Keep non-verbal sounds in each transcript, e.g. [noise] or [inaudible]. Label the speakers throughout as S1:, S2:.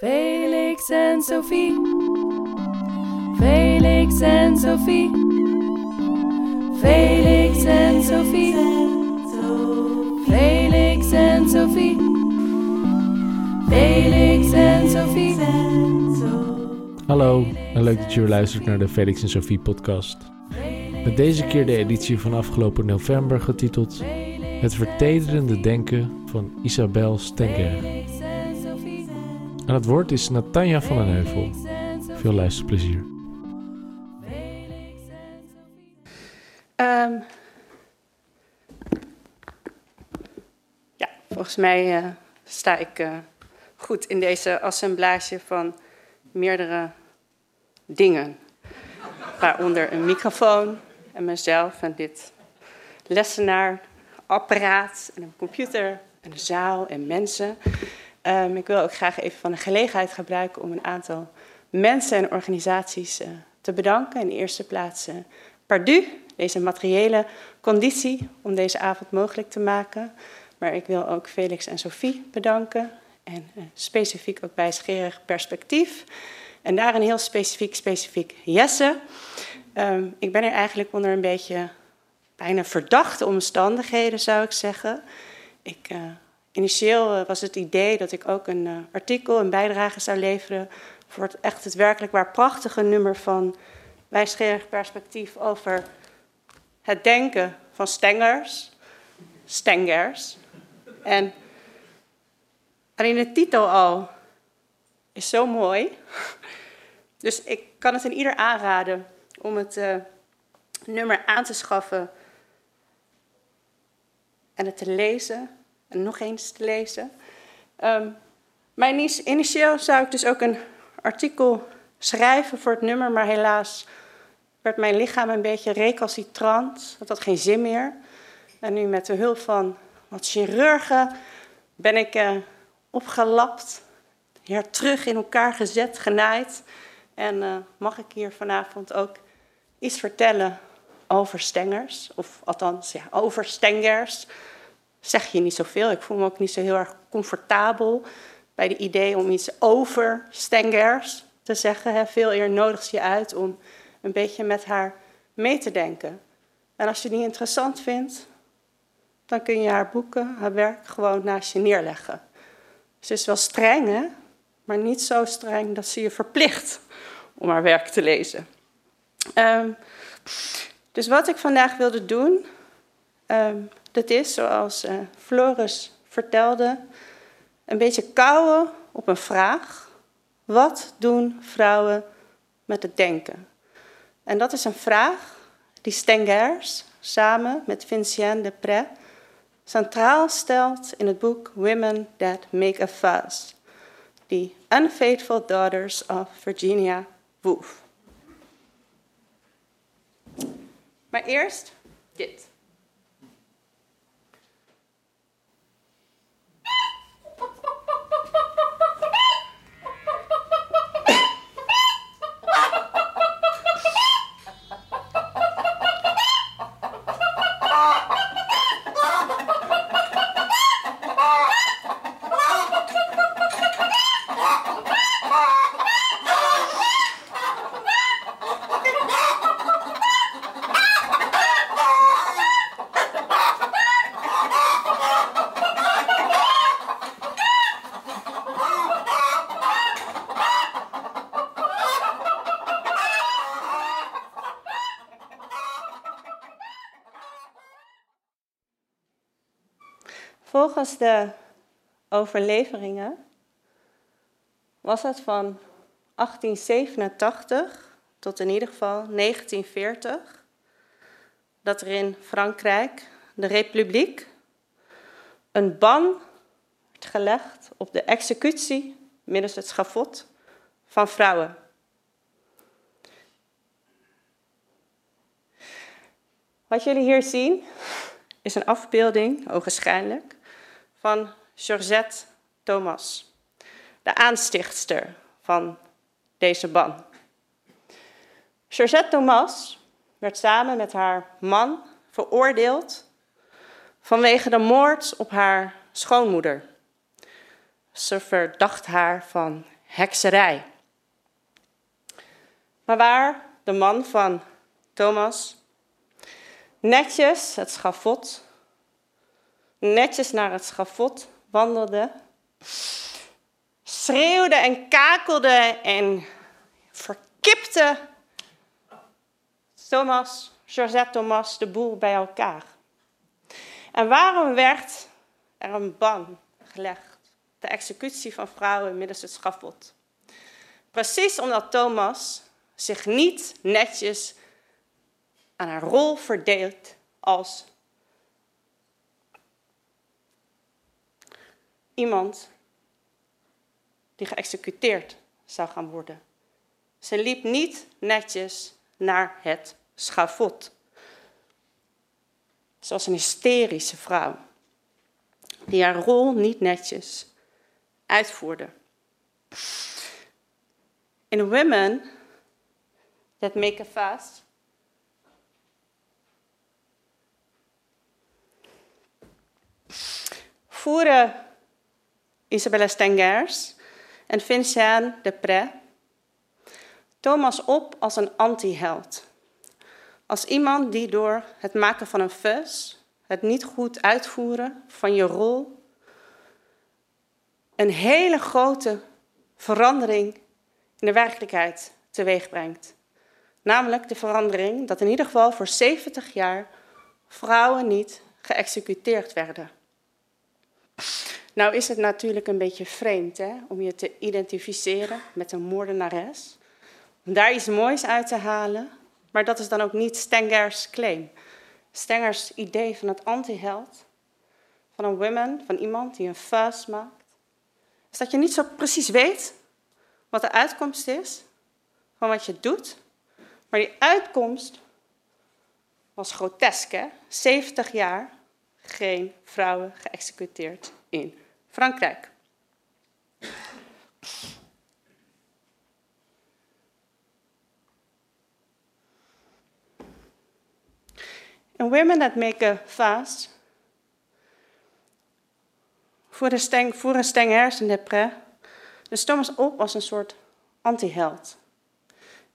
S1: Felix en Sophie. Felix en Sophie. Felix en Sophie. Felix en Sophie. Felix en Sophie.
S2: Hallo en leuk dat je weer luistert naar de Felix en Sophie podcast. Met deze keer de editie van afgelopen november getiteld Het vertederende denken van Isabel Stenger. Aan het woord is Natanja van den Heuvel. Veel luisterplezier.
S3: Ehm, ja, volgens mij eh, sta ik eh, goed in deze assemblage van meerdere dingen. Waaronder een microfoon en mezelf en dit lessenaarapparaat en een computer en een zaal en mensen. Ehm, ik wil ook graag even van de gelegenheid gebruiken om een aantal mensen en organisaties eh, te bedanken. In de eerste plaats uh, Pardu, deze materiële conditie om deze avond mogelijk te maken. Maar ik wil ook Felix en Sophie bedanken. En uh, specifiek ook bij Scherig Perspectief. En daarin heel specifiek, specifiek Jesse. Um, ik ben er eigenlijk onder een beetje bijna verdachte omstandigheden, zou ik zeggen. Ik, initieel uh, was het idee dat ik ook een uh, artikel, een bijdrage zou leveren voor het echt het werkelijk waar prachtige nummer van wijsgerig perspectief over het denken van Stengers, Stengers. En alleen de titel al is zo mooi. Dus ik kan het in ieder aanraden om het uh, nummer aan te schaffen en het te lezen en nog eens te lezen. Um, maar initieel zou ik dus ook een artikel schrijven voor het nummer, maar helaas werd mijn lichaam een beetje recalcitrant. Dat had geen zin meer. En nu met de hulp van wat chirurgen ben ik uh, opgelapt, weer terug in elkaar gezet, genaaid. En uh, mag ik hier vanavond ook iets vertellen over stengers, of althans ja, over stengers. Zeg je niet zoveel. Ik voel me ook niet zo heel erg comfortabel bij de idee om iets over stengers te zeggen. Hè. Veel eer nodigt je uit om een beetje met haar mee te denken. En als je die interessant vindt, dan kun je haar boeken, haar werk gewoon naast je neerleggen. Ze is wel streng, hè? maar niet zo streng dat ze je verplicht om haar werk te lezen. Um, dus wat ik vandaag wilde doen, um, dat is, zoals uh, Floris vertelde, een beetje kouwen op een vraag. Wat doen vrouwen met het denken? En dat is een vraag die Stengers samen met Vincent de Pre centraal stelt in het boek Women That Make a Fuss, The Unfaithful Daughters of Virginia Woolf. Maar eerst dit. Volgens de overleveringen was het van 1887 tot in ieder geval 1940 dat er in Frankrijk, de Republiek, een ban werd gelegd op de executie middels het schafot van vrouwen. Wat jullie hier zien is een afbeelding, ogenschijnlijk, van Georgette Thomas, de aanstichtster van deze ban. Georgette Thomas werd samen met haar man veroordeeld vanwege de moord op haar schoonmoeder. Ze verdacht haar van hekserij. Maar waar de man van Thomas netjes het schafot, netjes naar het schafot wandelde, schreeuwde en kakelde en verkipte Thomas, Joseph Thomas, de boel bij elkaar. En waarom werd er een ban gelegd? De executie van vrouwen middels het schafot. Precies omdat Thomas zich niet netjes aan haar rol verdeelt als iemand die geëxecuteerd zou gaan worden. Ze liep niet netjes naar het schafot. Zoals een hysterische vrouw, die haar rol niet netjes uitvoerde. In women that make a fast, voeren Isabella Stengers en Vincent de Pre Thomas op als een antiheld. Als iemand die door het maken van een fuss, het niet goed uitvoeren van je rol, een hele grote verandering in de werkelijkheid teweeg brengt. Namelijk de verandering dat in ieder geval voor 70 jaar vrouwen niet geëxecuteerd werden. Nou is het natuurlijk een beetje vreemd hè, om je te identificeren met een moordenares. Om daar iets moois uit te halen, maar dat is dan ook niet Stengers claim. Stengers idee van het antiheld, van een woman, van iemand die een fuss maakt, is dat je niet zo precies weet wat de uitkomst is van wat je doet. Maar die uitkomst was grotesk, hè? 70 jaar geen vrouwen geëxecuteerd in Frankrijk. And women that make a fast voeren, steng, voeren Stengers en Depré dus Thomas op als een soort antiheld.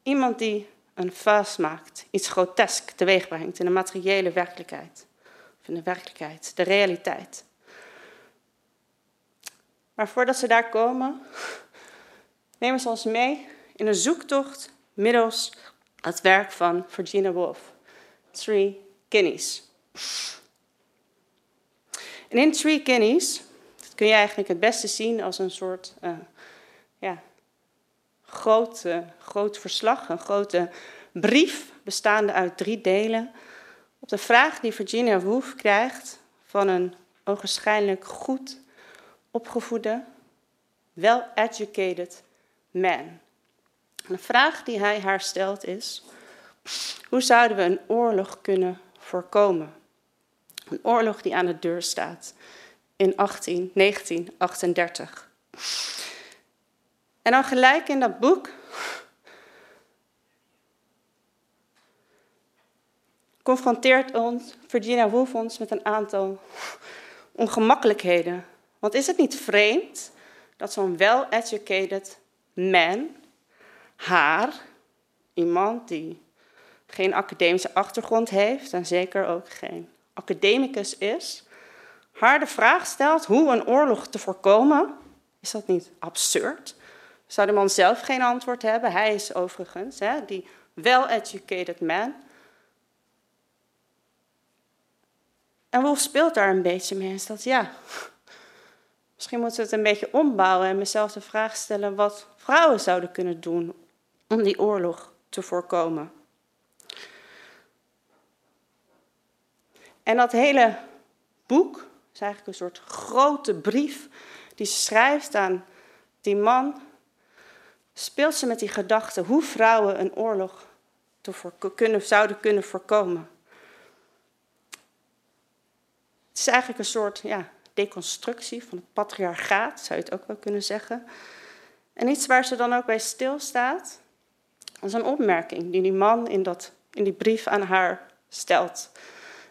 S3: Iemand die een fast maakt, iets grotesk teweeg brengt in de materiële werkelijkheid. Of in de werkelijkheid, de realiteit. Maar voordat ze daar komen, nemen ze ons mee in een zoektocht middels het werk van Virginia Woolf. Three Guineas. En in Three Guineas, kun je eigenlijk het beste zien als een soort uh, ja, groot, groot verslag, een grote brief bestaande uit drie delen. Op de vraag die Virginia Woolf krijgt van een ogenschijnlijk goed opgevoede, well-educated man. de vraag die hij haar stelt is: hoe zouden we een oorlog kunnen voorkomen? Een oorlog die aan de deur staat in 18, 1938. En dan gelijk in dat boek confronteert ons Virginia Woolf ons met een aantal ongemakkelijkheden want is het niet vreemd dat zo'n well-educated man haar, iemand die geen academische achtergrond heeft en zeker ook geen academicus is, haar de vraag stelt hoe een oorlog te voorkomen? Is dat niet absurd? Zou de man zelf geen antwoord hebben? Hij is overigens hè, die well-educated man. En Wolf speelt daar een beetje mee en stelt, ja, Misschien moeten we het een beetje ombouwen en mezelf de vraag stellen wat vrouwen zouden kunnen doen om die oorlog te voorkomen. En dat hele boek is eigenlijk een soort grote brief die ze schrijft aan die man. Speelt ze met die gedachte hoe vrouwen een oorlog te kunnen, zouden kunnen voorkomen. Het is eigenlijk een soort ja, deconstructie van het patriarchaat, zou je het ook wel kunnen zeggen. En iets waar ze dan ook bij stilstaat, is een opmerking die die man in, dat, in die brief aan haar stelt.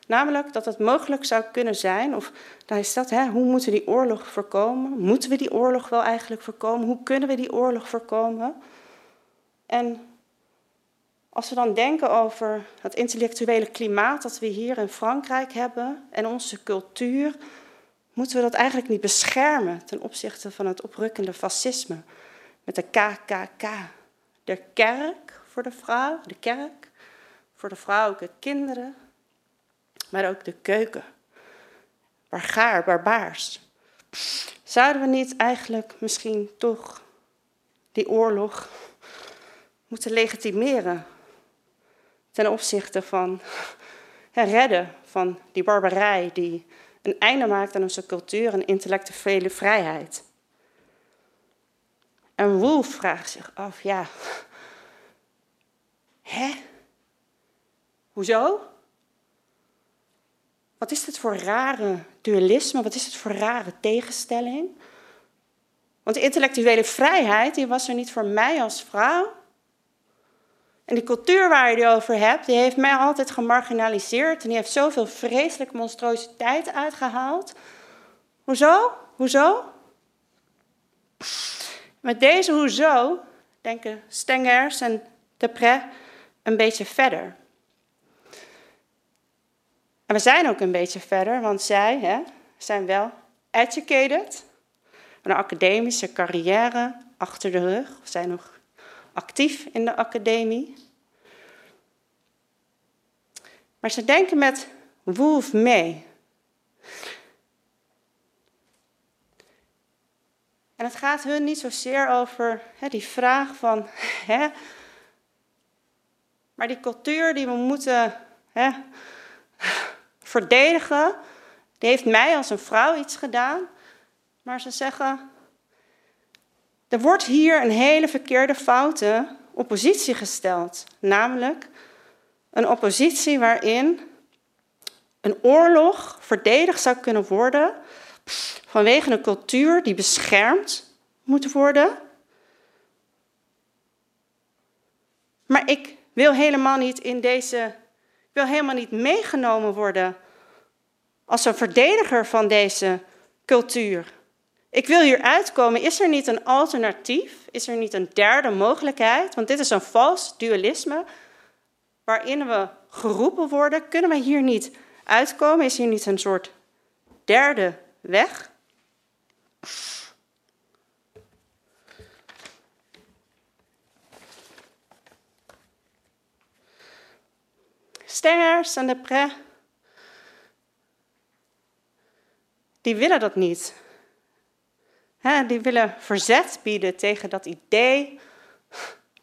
S3: Namelijk dat het mogelijk zou kunnen zijn, of is dat, hè, hoe moeten we die oorlog voorkomen? Moeten we die oorlog wel eigenlijk voorkomen? Hoe kunnen we die oorlog voorkomen? En als we dan denken over het intellectuele klimaat dat we hier in Frankrijk hebben en onze cultuur, moeten we dat eigenlijk niet beschermen ten opzichte van het oprukkende fascisme met de KKK. De kerk voor de vrouw, de kerk voor de vrouwelijke kinderen, maar ook de keuken. Bargaar, barbaars. Zouden we niet eigenlijk misschien toch die oorlog moeten legitimeren ten opzichte van het redden van die barbarij die een einde maakt aan onze cultuur en intellectuele vrijheid? En Wolf vraagt zich af, ja, hè? Hoezo? Wat is dit voor rare dualisme? Wat is dit voor rare tegenstelling? Want intellectuele vrijheid, die was er niet voor mij als vrouw. En die cultuur waar je het over hebt, die heeft mij altijd gemarginaliseerd. En die heeft zoveel vreselijke monstruositeit uitgehaald. Hoezo? Hoezo? Met deze hoezo denken Stengers en Depre een beetje verder. En we zijn ook een beetje verder, want zij hè, zijn wel educated, een academische carrière achter de rug, zijn nog actief in de academie. Maar ze denken met Wolf mee. En het gaat hun niet zozeer over hè, die vraag van, hè, maar die cultuur die we moeten hè, verdedigen, die heeft mij als een vrouw iets gedaan. Maar ze zeggen, er wordt hier een hele verkeerde foute oppositie gesteld. Namelijk een oppositie waarin een oorlog verdedigd zou kunnen worden vanwege een cultuur die beschermd moet worden. Maar ik wil helemaal niet in deze, wil helemaal niet meegenomen worden als een verdediger van deze cultuur. Ik wil hier uitkomen. Is er niet een alternatief? Is er niet een derde mogelijkheid? Want dit is een vals dualisme waarin we geroepen worden. Kunnen we hier niet uitkomen? Is hier niet een soort derde weg? Stengers en de pre, die willen dat niet. Die willen verzet bieden tegen dat idee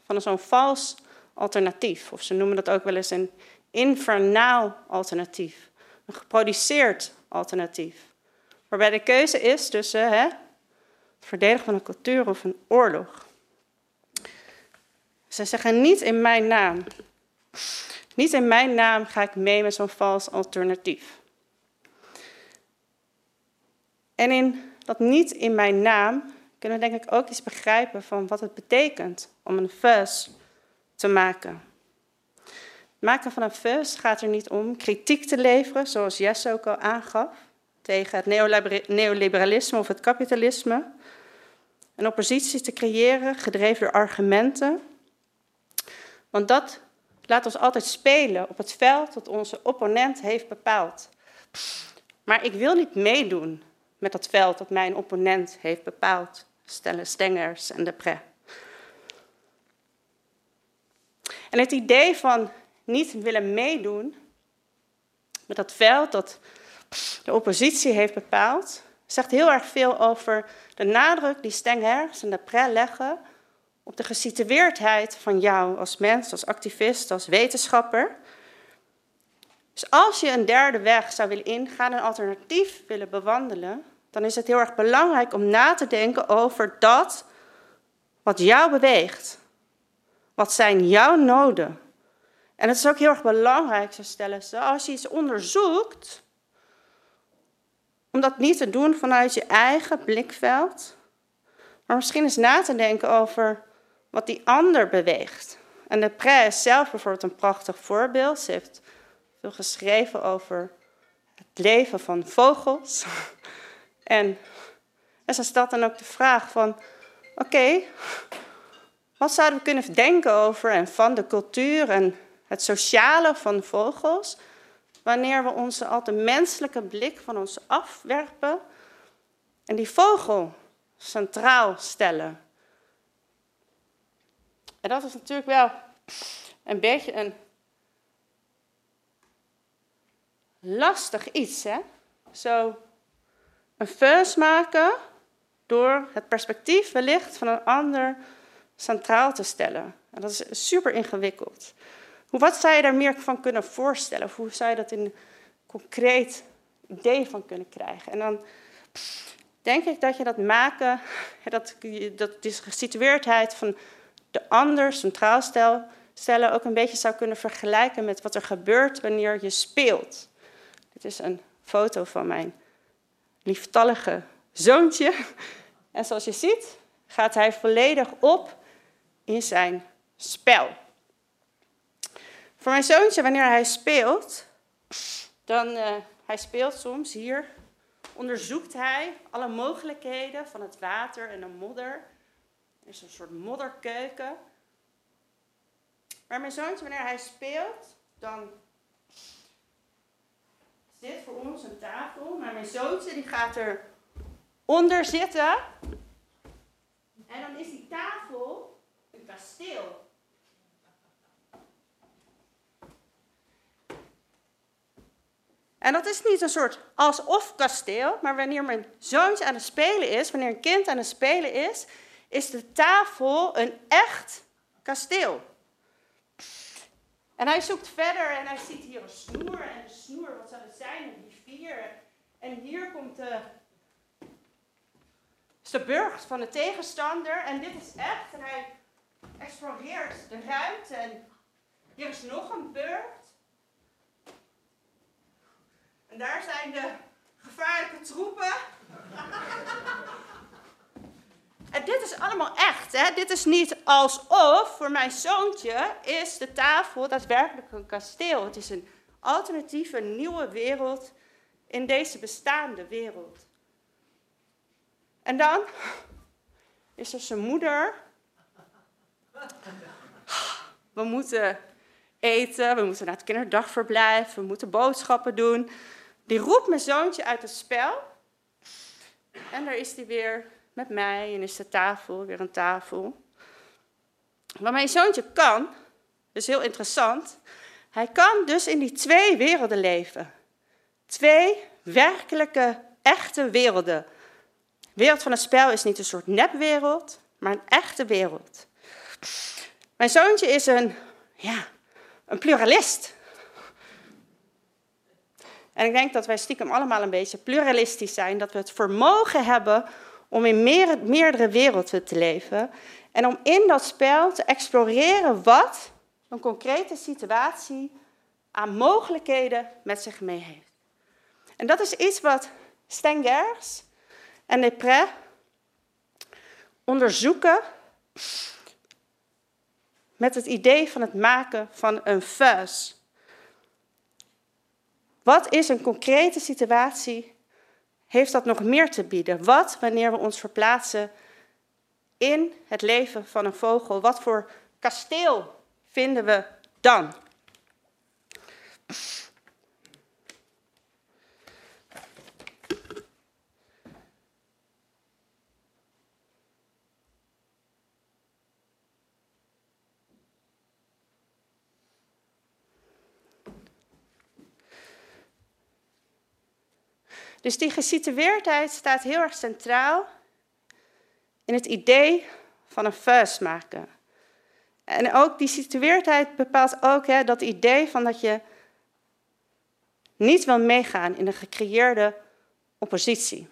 S3: van zo'n vals alternatief. Of ze noemen dat ook wel eens een infernaal alternatief. Een geproduceerd alternatief. Waarbij de keuze is tussen hè, het verdedigen van een cultuur of een oorlog. Ze zeggen niet in mijn naam. Niet in mijn naam ga ik mee met zo'n vals alternatief. En in dat niet in mijn naam kunnen we denk ik ook iets begrijpen van wat het betekent om een fuzz te maken. Het maken van een fuzz gaat er niet om kritiek te leveren, zoals Jesse ook al aangaf, tegen het neoliberalisme of het kapitalisme. Een oppositie te creëren, gedreven door argumenten. Want dat laat ons altijd spelen op het veld dat onze opponent heeft bepaald. Maar ik wil niet meedoen met dat veld dat mijn opponent heeft bepaald, stellen Stengers en de Pre. En het idee van niet willen meedoen met dat veld dat de oppositie heeft bepaald, zegt heel erg veel over de nadruk die Stengers en de Pre leggen op de gesitueerdheid van jou als mens, als activist, als wetenschapper. Dus als je een derde weg zou willen ingaan, een alternatief willen bewandelen, dan is het heel erg belangrijk om na te denken over dat wat jou beweegt. Wat zijn jouw noden? En het is ook heel erg belangrijk, zo stellen ze, als je iets onderzoekt, om dat niet te doen vanuit je eigen blikveld, maar misschien eens na te denken over wat die ander beweegt. En de prijs zelf bijvoorbeeld een prachtig voorbeeld. Ze heeft geschreven over het leven van vogels. [laughs] En, en zo staat dan ook de vraag van, oké, wat zouden we kunnen denken over en van de cultuur en het sociale van vogels, wanneer we onze al menselijke blik van ons afwerpen en die vogel centraal stellen. En dat is natuurlijk wel een beetje een lastig iets, hè? Zo een first maken door het perspectief wellicht van een ander centraal te stellen. En dat is super ingewikkeld. Hoe, wat zou je daar meer van kunnen voorstellen? Of hoe zou je dat in een concreet idee van kunnen krijgen? En dan denk ik dat je dat maken, [laughs] dat, dat gesitueerdheid van de ander centraal stellen ook een beetje zou kunnen vergelijken met wat er gebeurt wanneer je speelt. Dit is een foto van mijn lieftallige zoontje. En zoals je ziet gaat hij volledig op in zijn spel. Voor mijn zoontje, wanneer hij speelt, dan uh, hij speelt soms hier, onderzoekt hij alle mogelijkheden van het water en de modder. Er is een soort modderkeuken. Maar mijn zoontje, wanneer hij speelt, dan zit voor ons een tafel. Maar mijn zoontje die gaat er onder zitten. En dan is die tafel een kasteel. En dat is niet een soort alsof kasteel, maar wanneer mijn zoontje aan het spelen is, wanneer een kind aan het spelen is, is de tafel een echt kasteel. En hij zoekt verder en hij ziet hier een snoer. En de snoer, wat zou het zijn? Een rivier. En hier komt de, de burcht van de tegenstander. En dit is echt. En hij exploreert de ruimte. En hier is nog een burcht. En daar zijn de gevaarlijke troepen. [laughs] Dit is allemaal echt. Hè? Dit is niet alsof voor mijn zoontje is de tafel daadwerkelijk een kasteel. Het is een alternatieve, nieuwe wereld in deze bestaande wereld. En dan is er zijn moeder. We moeten eten, we moeten naar het kinderdagverblijf, we moeten boodschappen doen. Die roept mijn zoontje uit het spel. En daar is hij weer met mij en is de tafel weer een tafel. Wat mijn zoontje kan, is heel interessant. Hij kan dus in die twee werelden leven. Twee werkelijke, echte werelden. De wereld van het spel is niet een soort nepwereld, maar een echte wereld. Mijn zoontje is een, ja, een pluralist. En ik denk dat wij stiekem allemaal een beetje pluralistisch zijn, dat we het vermogen hebben om in meer, meerdere werelden te leven en om in dat spel te exploreren wat een concrete situatie aan mogelijkheden met zich mee heeft. En dat is iets wat Stengers en Deprez onderzoeken met het idee van het maken van een fuzz. Wat is een concrete situatie heeft dat nog meer te bieden? Wat wanneer we ons verplaatsen in het leven van een vogel? Wat voor kasteel vinden we dan? Dus die gesitueerdheid staat heel erg centraal in het idee van een first maken. En ook die situeerdheid bepaalt ook hè, dat idee van dat je niet wil meegaan in een gecreëerde oppositie.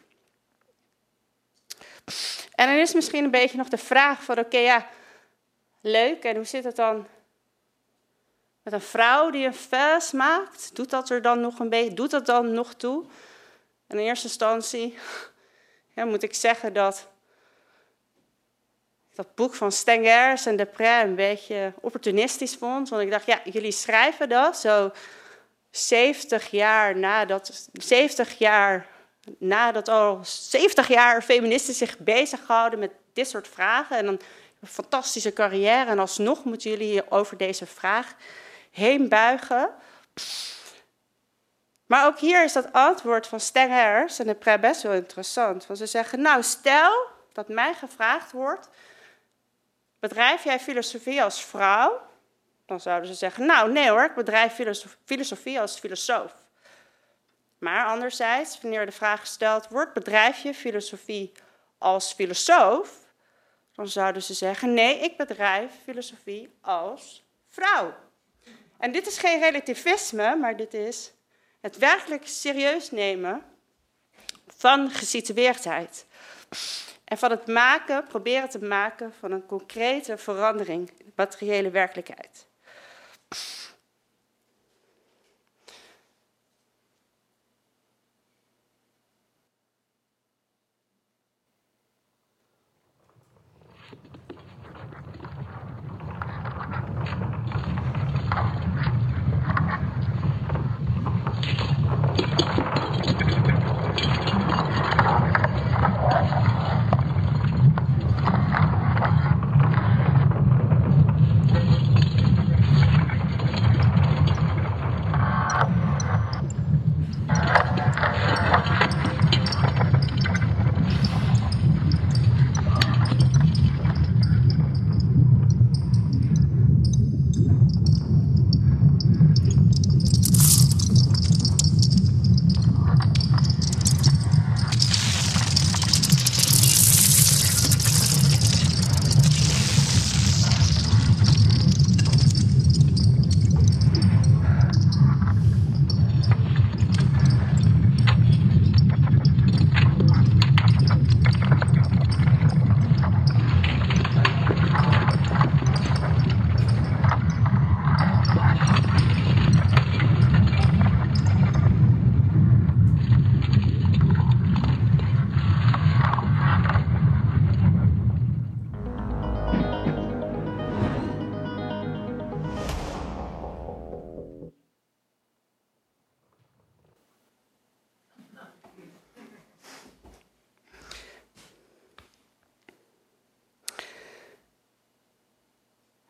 S3: En dan is misschien een beetje nog de vraag van oké, ja, leuk, en hoe zit het dan met een vrouw die een first maakt? Doet dat er dan nog een beetje, doet dat dan nog toe? In eerste instantie ja, moet ik zeggen dat dat boek van Stengers en Deprez een beetje opportunistisch vond. Want ik dacht, ja, jullie schrijven dat zo 70 jaar nadat, 70 jaar nadat al 70 jaar feministen zich bezighouden met dit soort vragen en dan een fantastische carrière en alsnog moeten jullie over deze vraag heen buigen. Maar ook hier is dat antwoord van Stengers en de best wel interessant. Want ze zeggen, nou stel dat mij gevraagd wordt, bedrijf jij filosofie als vrouw? Dan zouden ze zeggen, nou nee hoor, ik bedrijf filosofie als filosoof. Maar anderzijds, wanneer de vraag gesteld wordt, bedrijf je filosofie als filosoof? Dan zouden ze zeggen, nee, ik bedrijf filosofie als vrouw. En dit is geen relativisme, maar dit is het werkelijk serieus nemen van gesitueerdheid. En van het maken, proberen te maken van een concrete verandering in de materiële werkelijkheid.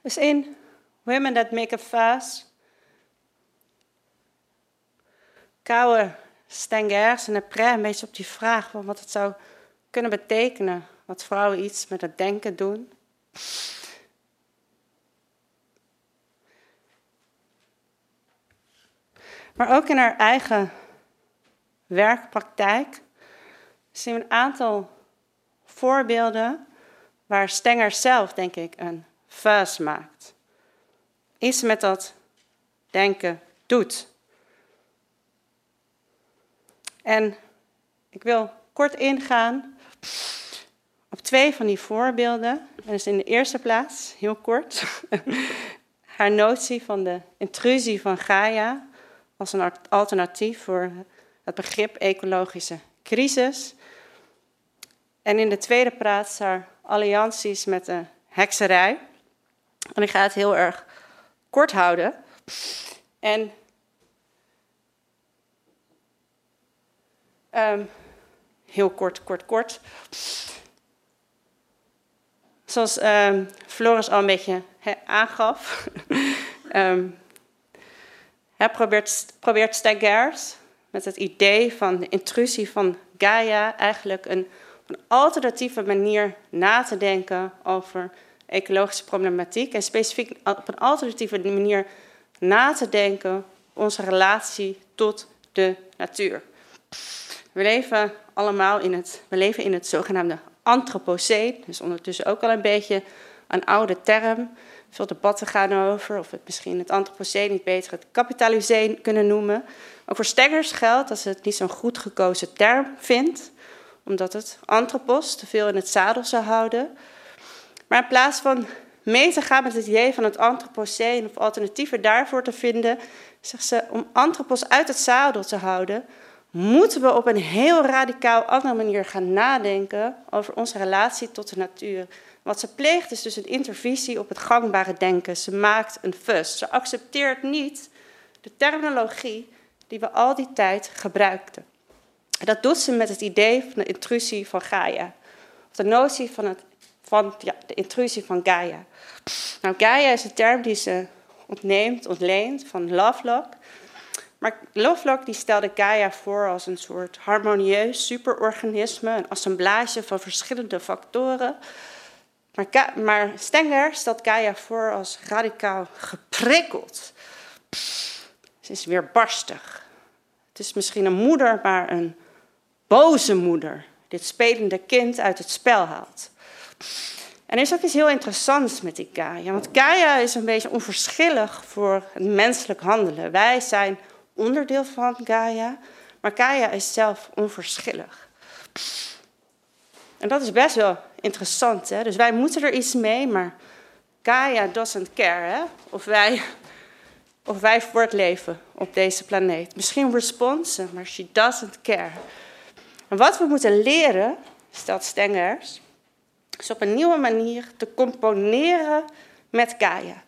S3: Dus in Women That Make a Fuss, kouwen Stengers en Après een beetje op die vraag van wat het zou kunnen betekenen. Wat vrouwen iets met het denken doen. Maar ook in haar eigen werkpraktijk zien we een aantal voorbeelden waar Stenger zelf, denk ik, een vuist maakt. Iets met dat denken doet. En ik wil kort ingaan op twee van die voorbeelden. En dus in de eerste plaats, heel kort, [laughs] haar notie van de intrusie van Gaia als een alternatief voor het begrip ecologische crisis. En in de tweede plaats haar allianties met de hekserij. En ik ga het heel erg kort houden. En um, heel kort, kort, kort. Zoals um, Floris al een beetje aangaf, [laughs] hij probeert, probeert met het idee van de intrusie van Gaia eigenlijk een, een alternatieve manier na te denken over ecologische problematiek en specifiek op een alternatieve manier na te denken onze relatie tot de natuur. We leven allemaal in het, we leven in het zogenaamde Anthropoceen, dus ondertussen ook al een beetje een oude term. Veel debatten gaan over of we misschien het Anthropoceen niet beter het Kapitaliseen kunnen noemen. Ook voor Steggers geldt dat ze het niet zo'n goed gekozen term vindt, omdat het anthropos te veel in het zadel zou houden. Maar in plaats van mee te gaan met het idee van het antropoceen of alternatieven daarvoor te vinden, zegt ze, om antropos uit het zadel te houden, moeten we op een heel radicaal andere manier gaan nadenken over onze relatie tot de natuur. Wat ze pleegt is dus een intervisie op het gangbare denken. Ze maakt een fuss. Ze accepteert niet de terminologie die we al die tijd gebruikten. En dat doet ze met het idee van de intrusie van Gaia. Of de notie van, het, van ja, de intrusie van Gaia. Nou, Gaia is een term die ze ontneemt, ontleent van Lovelock. Maar Lovelock die stelde Gaia voor als een soort harmonieus superorganisme, een assemblage van verschillende factoren. Maar, maar Stenger stelt Gaia voor als radicaal geprikkeld. Ze is weer barstig. Het is misschien een moeder, maar een boze moeder. Dit spelende kind uit het spel haalt. En er is ook iets heel interessants met die Gaia. Want Gaia is een beetje onverschillig voor het menselijk handelen. Wij zijn onderdeel van Gaia, maar Gaia is zelf onverschillig. En dat is best wel interessant. Hè? Dus wij moeten er iets mee, maar Gaia doesn't care. Hè? Of, wij, of wij voortleven op deze planeet. Misschien responsen, maar she doesn't care. En wat we moeten leren, stelt Stengers, is op een nieuwe manier te componeren met Gaia.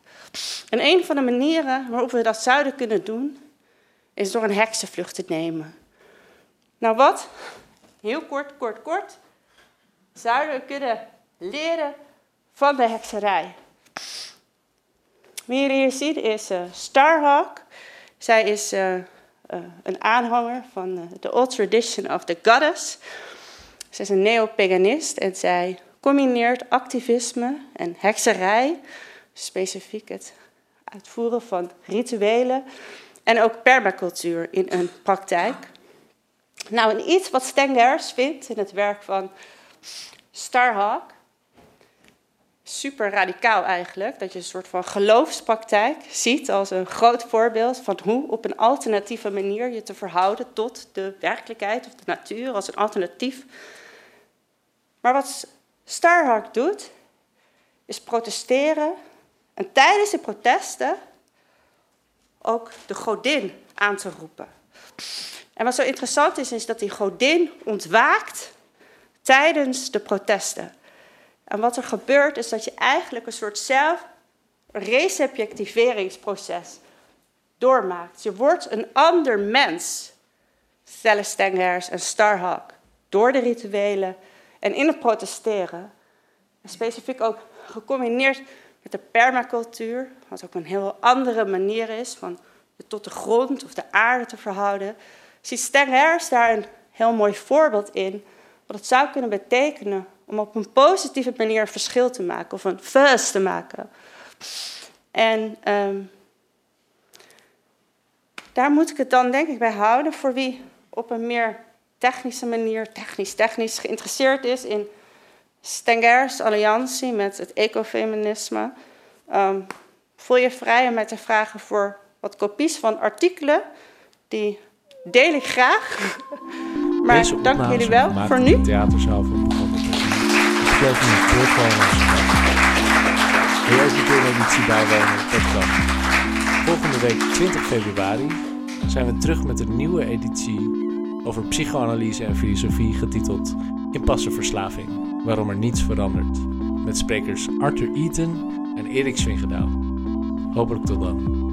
S3: En een van de manieren waarop we dat zouden kunnen doen, is door een heksenvlucht te nemen. Nou wat? Heel kort, kort, kort. Zouden we kunnen leren van de hekserij. Wie jullie hier ziet is uh, Starhawk. Zij is uh, uh, een aanhanger van de Old Tradition of the Goddess. Zij is een neopaganist en zij combineert activisme en hekserij, specifiek het uitvoeren van rituelen en ook permacultuur in een praktijk. Nou, en iets wat Stengers vindt in het werk van Starhawk, super radicaal eigenlijk, dat je een soort van geloofspraktijk ziet als een groot voorbeeld van hoe op een alternatieve manier je te verhouden tot de werkelijkheid of de natuur als een alternatief. Maar wat Starhawk doet, is protesteren en tijdens de protesten ook de godin aan te roepen. En wat zo interessant is, is dat die godin ontwaakt tijdens de protesten. En wat er gebeurt, is dat je eigenlijk een soort zelf-resubjectiveringsproces doormaakt. Je wordt een ander mens, stellen Stengers en Starhawk, door de rituelen en in het protesteren. En specifiek ook gecombineerd met de permacultuur, wat ook een heel andere manier is van je tot de grond of de aarde te verhouden, ziet Stengers daar een heel mooi voorbeeld in, wat het zou kunnen betekenen om op een positieve manier een verschil te maken of een first te maken. En um, daar moet ik het dan denk ik bij houden voor wie op een meer technische manier, technisch-technisch geïnteresseerd is in Stengers alliantie met het ecofeminisme. Um, voel je vrij om mij te vragen voor wat kopies van artikelen. Die deel ik graag. [laughs] maar
S2: Deze
S3: dank jullie wel voor nu.
S2: theaterzaal van. Wil je ook een keer editie bijwonen? Dat kan. Volgende week 20 februari zijn we terug met een nieuwe editie over psychoanalyse en filosofie getiteld Impasse Verslaving, waarom er niets verandert. Met sprekers Arthur Eaton en Erik Swingedaal. Hopelijk tot dan.